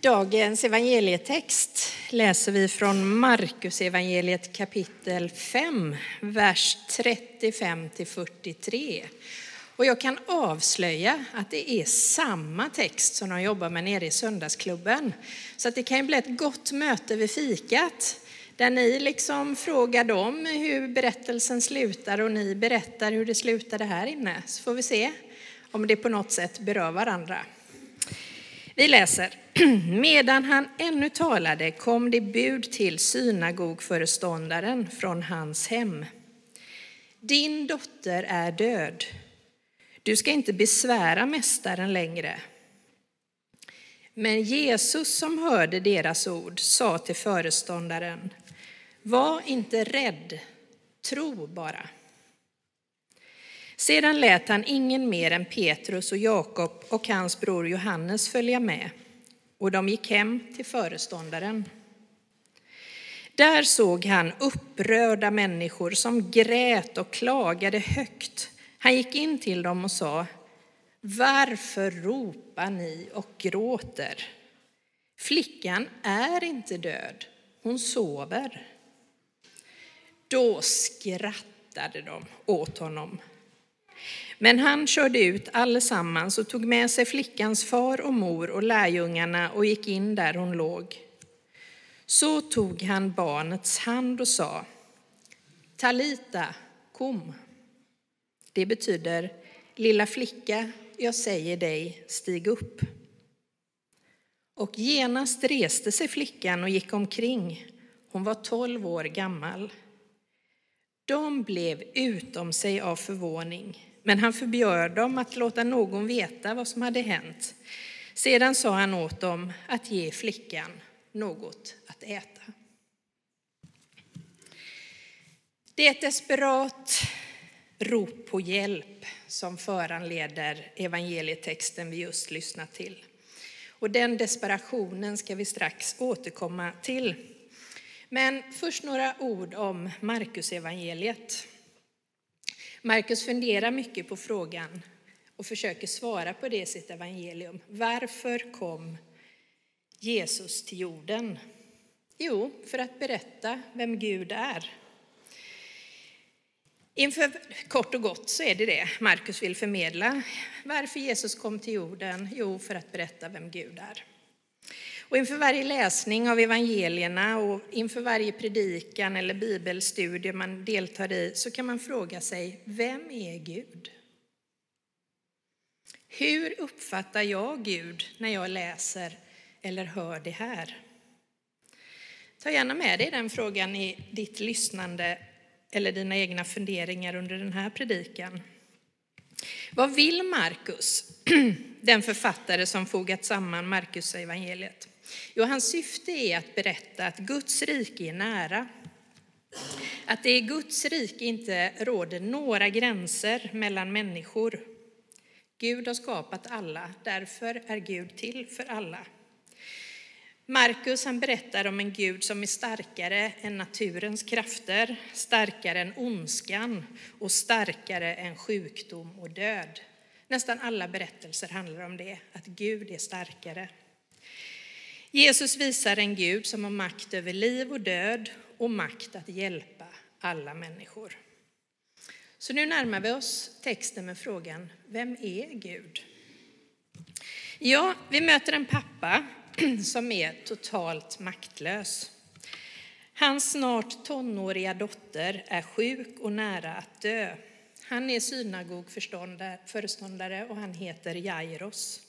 Dagens evangelietext läser vi från Markus evangeliet kapitel 5, vers 35 till 43. Och jag kan avslöja att det är samma text som de jobbar med nere i söndagsklubben. Så att det kan ju bli ett gott möte vid fikat där ni liksom frågar dem hur berättelsen slutar och ni berättar hur det slutade här inne. Så får vi se om det på något sätt berör varandra. Vi läser. Medan han ännu talade kom det bud till synagogföreståndaren från hans hem. Din dotter är död. Du ska inte besvära mästaren längre. Men Jesus som hörde deras ord sa till föreståndaren, var inte rädd, tro bara. Sedan lät han ingen mer än Petrus och Jakob och hans bror Johannes följa med, och de gick hem till föreståndaren. Där såg han upprörda människor som grät och klagade högt. Han gick in till dem och sa, varför ropar ni och gråter? Flickan är inte död, hon sover. Då skrattade de åt honom. Men han körde ut allesammans och tog med sig flickans far och mor och lärjungarna och gick in där hon låg. Så tog han barnets hand och sa, Talita, kom. Det betyder, lilla flicka, jag säger dig, stig upp. Och genast reste sig flickan och gick omkring. Hon var tolv år gammal. De blev utom sig av förvåning men han förbjöd dem att låta någon veta vad som hade hänt. Sedan sa han åt dem att ge flickan något att äta. Det är ett desperat rop på hjälp som föranleder evangelietexten vi just lyssnat till. Och den desperationen ska vi strax återkomma till. Men först några ord om Markus evangeliet. Markus funderar mycket på frågan och försöker svara på det i sitt evangelium. Varför kom Jesus till jorden? Jo, för att berätta vem Gud är. Inför, kort och gott så är det det Markus vill förmedla. Varför Jesus kom till jorden? Jo, för att berätta vem Gud är. Och inför varje läsning av evangelierna och inför varje predikan eller bibelstudie man deltar i så kan man fråga sig, vem är Gud? Hur uppfattar jag Gud när jag läser eller hör det här? Ta gärna med dig den frågan i ditt lyssnande eller dina egna funderingar under den här predikan. Vad vill Markus, den författare som fogat samman Markus evangeliet? Jo, hans syfte är att berätta att Guds rike är nära. Att det i Guds rike inte råder några gränser mellan människor. Gud har skapat alla, därför är Gud till för alla. Markus han berättar om en Gud som är starkare än naturens krafter, starkare än ondskan och starkare än sjukdom och död. Nästan alla berättelser handlar om det, att Gud är starkare. Jesus visar en Gud som har makt över liv och död och makt att hjälpa alla människor. Så nu närmar vi oss texten med frågan, vem är Gud? Ja, vi möter en pappa som är totalt maktlös. Hans snart tonåriga dotter är sjuk och nära att dö. Han är synagogföreståndare och han heter Jairos.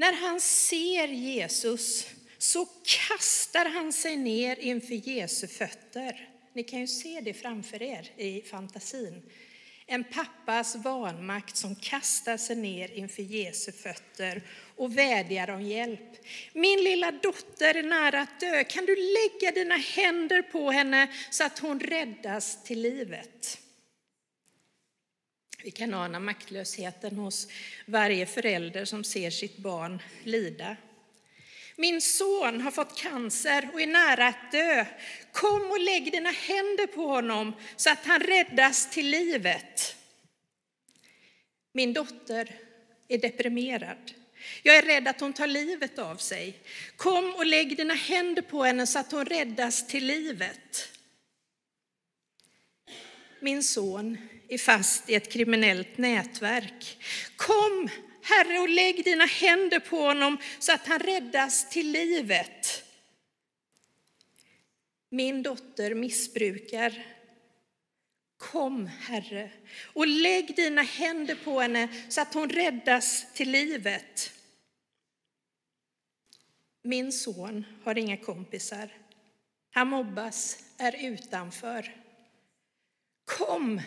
När han ser Jesus så kastar han sig ner inför Jesu fötter. Ni kan ju se det framför er i fantasin. En pappas vanmakt som kastar sig ner inför Jesu fötter och vädjar om hjälp. Min lilla dotter är nära att dö. Kan du lägga dina händer på henne så att hon räddas till livet? Vi kan ana maktlösheten hos varje förälder som ser sitt barn lida. Min son har fått cancer och är nära att dö. Kom och lägg dina händer på honom så att han räddas till livet. Min dotter är deprimerad. Jag är rädd att hon tar livet av sig. Kom och lägg dina händer på henne så att hon räddas till livet. Min son är fast i ett kriminellt nätverk. Kom, Herre, och lägg dina händer på honom så att han räddas till livet. Min dotter missbrukar. Kom, Herre, och lägg dina händer på henne så att hon räddas till livet. Min son har inga kompisar. Han mobbas, är utanför. Kom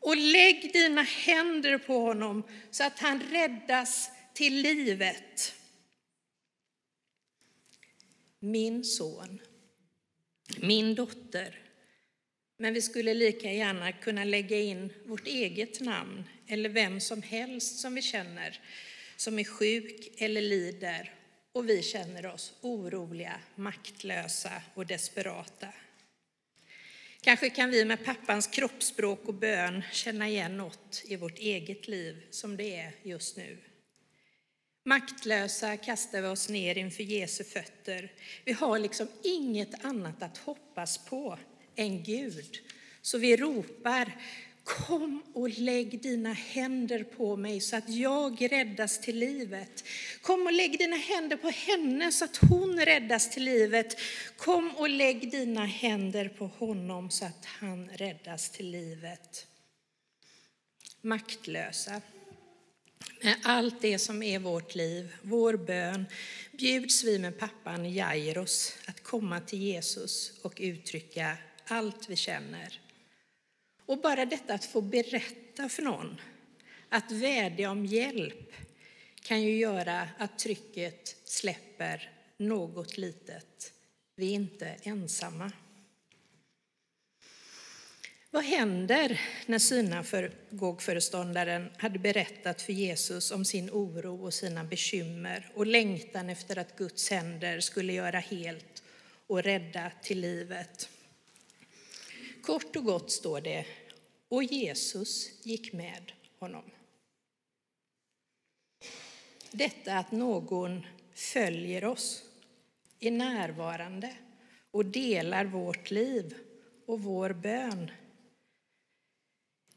och lägg dina händer på honom så att han räddas till livet. Min son, min dotter. Men vi skulle lika gärna kunna lägga in vårt eget namn eller vem som helst som vi känner som är sjuk eller lider och vi känner oss oroliga, maktlösa och desperata. Kanske kan vi med pappans kroppsspråk och bön känna igen något i vårt eget liv som det är just nu. Maktlösa kastar vi oss ner inför Jesu fötter. Vi har liksom inget annat att hoppas på än Gud. Så vi ropar Kom och lägg dina händer på mig så att jag räddas till livet. Kom och lägg dina händer på henne så att hon räddas till livet. Kom och lägg dina händer på honom så att han räddas till livet. Maktlösa. Med allt det som är vårt liv, vår bön, bjuds vi med pappan Jairos att komma till Jesus och uttrycka allt vi känner. Och bara detta att få berätta för någon, att vädja om hjälp, kan ju göra att trycket släpper något litet. Vi är inte ensamma. Vad händer när synagogföreståndaren hade berättat för Jesus om sin oro och sina bekymmer och längtan efter att Guds händer skulle göra helt och rädda till livet? Kort och gott står det, och Jesus gick med honom. Detta att någon följer oss, är närvarande och delar vårt liv och vår bön.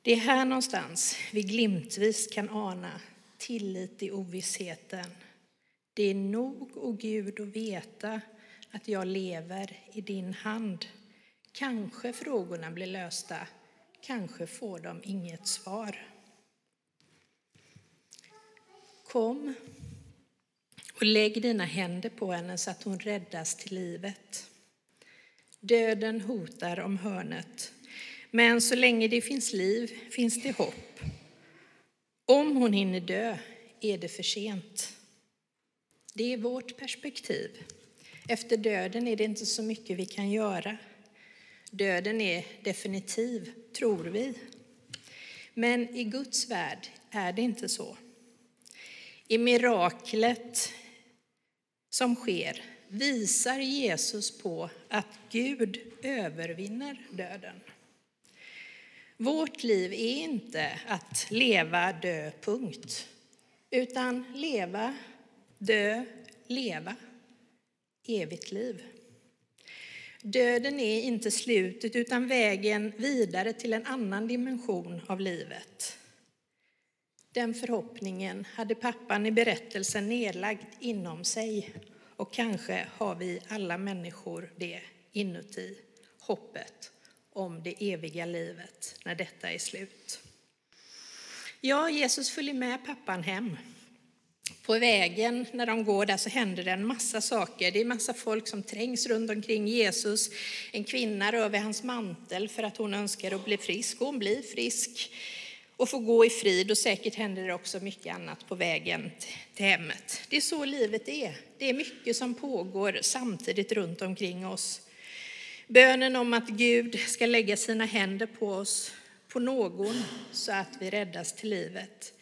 Det är här någonstans vi glimtvis kan ana tillit i ovissheten. Det är nog, o Gud, att veta att jag lever i din hand. Kanske frågorna blir lösta, kanske får de inget svar. Kom och lägg dina händer på henne så att hon räddas till livet. Döden hotar om hörnet, men så länge det finns liv finns det hopp. Om hon hinner dö är det för sent. Det är vårt perspektiv. Efter döden är det inte så mycket vi kan göra. Döden är definitiv, tror vi. Men i Guds värld är det inte så. I miraklet som sker visar Jesus på att Gud övervinner döden. Vårt liv är inte att leva, dö, punkt. Utan leva, dö, leva. Evigt liv. Döden är inte slutet utan vägen vidare till en annan dimension av livet. Den förhoppningen hade pappan i berättelsen nedlagd inom sig och kanske har vi alla människor det inuti, hoppet om det eviga livet när detta är slut. Ja, Jesus följer med pappan hem på vägen när de går där så händer det en massa saker. Det är massa folk som trängs runt omkring Jesus. En kvinna rör vid hans mantel för att hon önskar att bli frisk. Hon blir frisk och får gå i frid och säkert händer det också mycket annat på vägen till hemmet. Det är så livet är. Det är mycket som pågår samtidigt runt omkring oss. Bönen om att Gud ska lägga sina händer på oss, på någon, så att vi räddas till livet.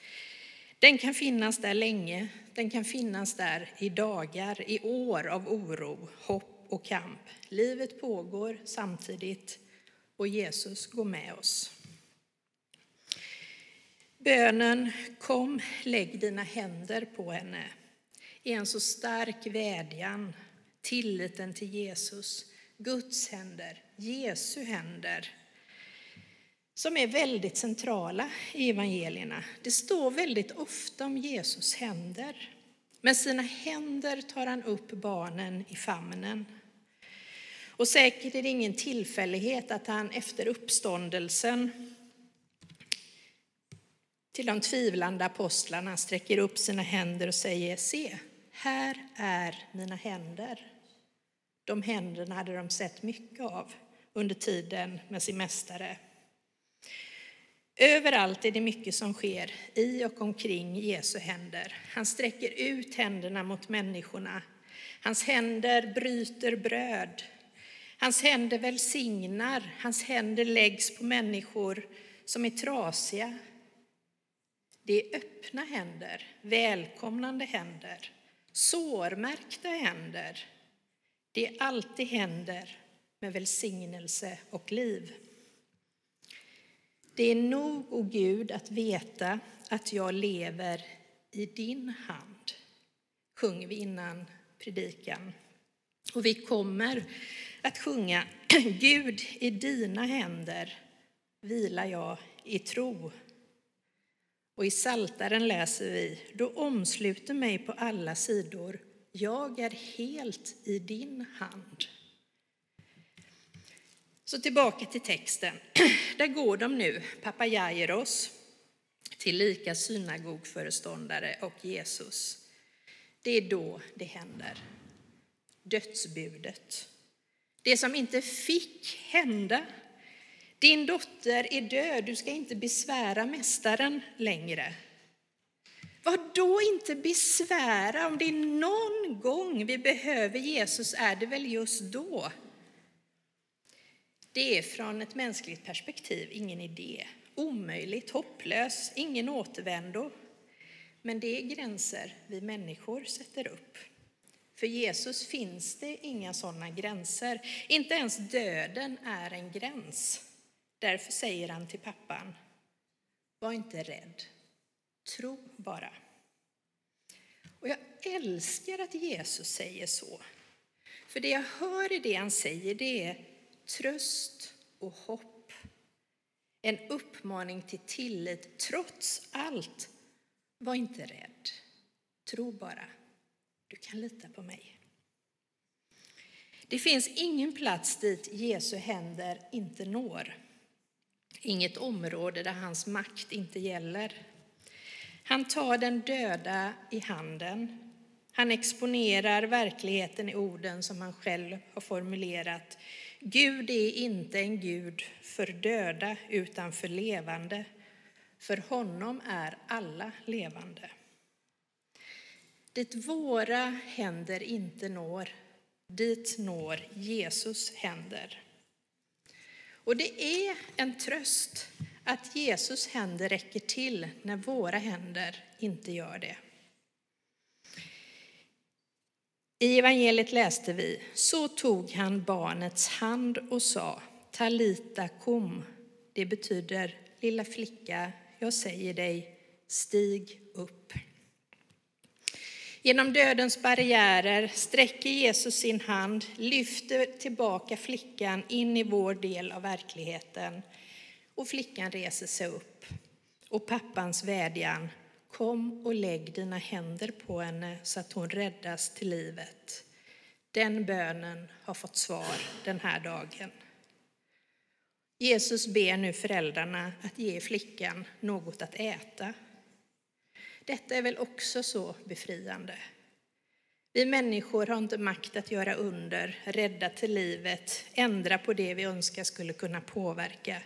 Den kan finnas där länge, den kan finnas där i dagar, i år av oro, hopp och kamp. Livet pågår samtidigt och Jesus går med oss. Bönen Kom, lägg dina händer på henne är en så stark vädjan, tilliten till Jesus, Guds händer, Jesu händer, som är väldigt centrala i evangelierna. Det står väldigt ofta om Jesus händer. Med sina händer tar han upp barnen i famnen. Och säkert är det ingen tillfällighet att han efter uppståndelsen till de tvivlande apostlarna sträcker upp sina händer och säger se, här är mina händer. De händerna hade de sett mycket av under tiden med sin mästare. Överallt är det mycket som sker i och omkring Jesu händer. Han sträcker ut händerna mot människorna. Hans händer bryter bröd. Hans händer välsignar. Hans händer läggs på människor som är trasiga. Det är öppna händer, välkomnande händer, sårmärkta händer. Det är alltid händer med välsignelse och liv. Det är nog, o Gud, att veta att jag lever i din hand, sjunger vi innan predikan. Och vi kommer att sjunga Gud, i dina händer vilar jag i tro. Och i Saltaren läser vi, då omsluter mig på alla sidor, jag är helt i din hand. Så tillbaka till texten. Där går de nu, pappa till tillika synagogföreståndare och Jesus. Det är då det händer. Dödsbudet. Det som inte fick hända. Din dotter är död, du ska inte besvära mästaren längre. Vad då inte besvära? Om det är någon gång vi behöver Jesus är det väl just då. Det är från ett mänskligt perspektiv ingen idé. Omöjligt, hopplös, ingen återvändo. Men det är gränser vi människor sätter upp. För Jesus finns det inga sådana gränser. Inte ens döden är en gräns. Därför säger han till pappan, var inte rädd, tro bara. Och jag älskar att Jesus säger så. För det jag hör i det han säger, det är tröst och hopp. En uppmaning till tillit trots allt. Var inte rädd. Tro bara. Du kan lita på mig. Det finns ingen plats dit Jesu händer inte når. Inget område där hans makt inte gäller. Han tar den döda i handen. Han exponerar verkligheten i orden som han själv har formulerat. Gud är inte en Gud för döda utan för levande. För honom är alla levande. Dit våra händer inte når, dit når Jesus händer. Och det är en tröst att Jesus händer räcker till när våra händer inte gör det. I evangeliet läste vi, så tog han barnets hand och sa, Talita kom. Det betyder, lilla flicka, jag säger dig, stig upp. Genom dödens barriärer sträcker Jesus sin hand, lyfter tillbaka flickan in i vår del av verkligheten. Och flickan reser sig upp. Och pappans vädjan, kom och lägg dina händer på henne så att hon räddas till livet. Den bönen har fått svar den här dagen. Jesus ber nu föräldrarna att ge flickan något att äta. Detta är väl också så befriande. Vi människor har inte makt att göra under, rädda till livet, ändra på det vi önskar skulle kunna påverka.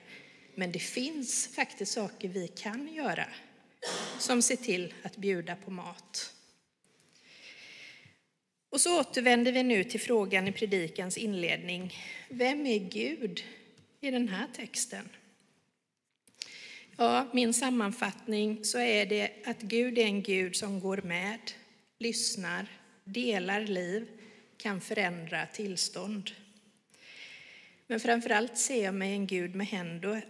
Men det finns faktiskt saker vi kan göra, som ser till att bjuda på mat. Och så återvänder vi nu till frågan i predikans inledning. Vem är Gud i den här texten? Ja, min sammanfattning så är det att Gud är en Gud som går med, lyssnar, delar liv, kan förändra tillstånd. Men framför allt ser jag mig en Gud med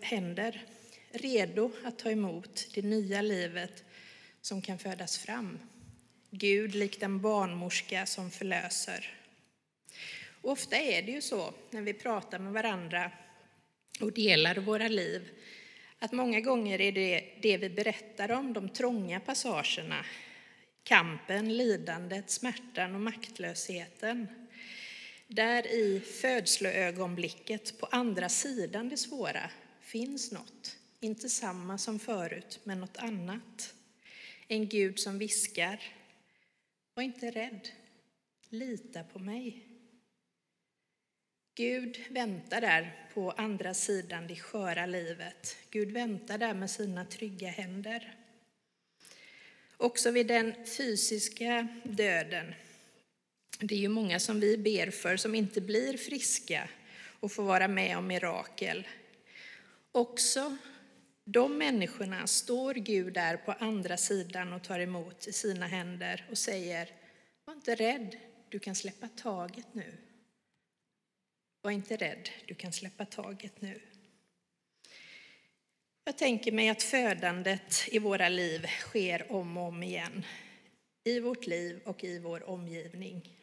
händer, redo att ta emot det nya livet som kan födas fram. Gud likt en barnmorska som förlöser. Och ofta är det ju så när vi pratar med varandra och delar våra liv att många gånger är det det vi berättar om, de trånga passagerna, kampen, lidandet, smärtan och maktlösheten. Där i födsloögonblicket på andra sidan det svåra finns något, inte samma som förut, men något annat. En Gud som viskar, var inte rädd, lita på mig. Gud väntar där på andra sidan det sköra livet. Gud väntar där med sina trygga händer. Också vid den fysiska döden. Det är ju många som vi ber för som inte blir friska och får vara med om mirakel. Också de människorna står Gud där på andra sidan och tar emot i sina händer och säger, var inte rädd, du kan släppa taget nu. Var inte rädd, du kan släppa taget nu. Jag tänker mig att födandet i våra liv sker om och om igen. I vårt liv och i vår omgivning.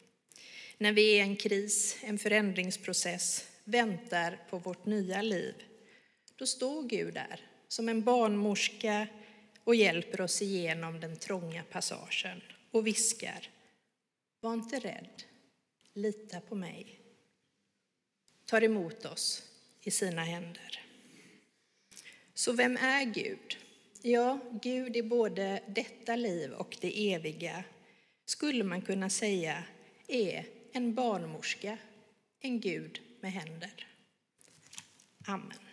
När vi är i en kris, en förändringsprocess, väntar på vårt nya liv, då står Gud där som en barnmorska och hjälper oss igenom den trånga passagen och viskar Var inte rädd, lita på mig. Tar emot oss i sina händer. Så vem är Gud? Ja, Gud är både detta liv och det eviga, skulle man kunna säga, är en barnmorska, en Gud med händer. Amen.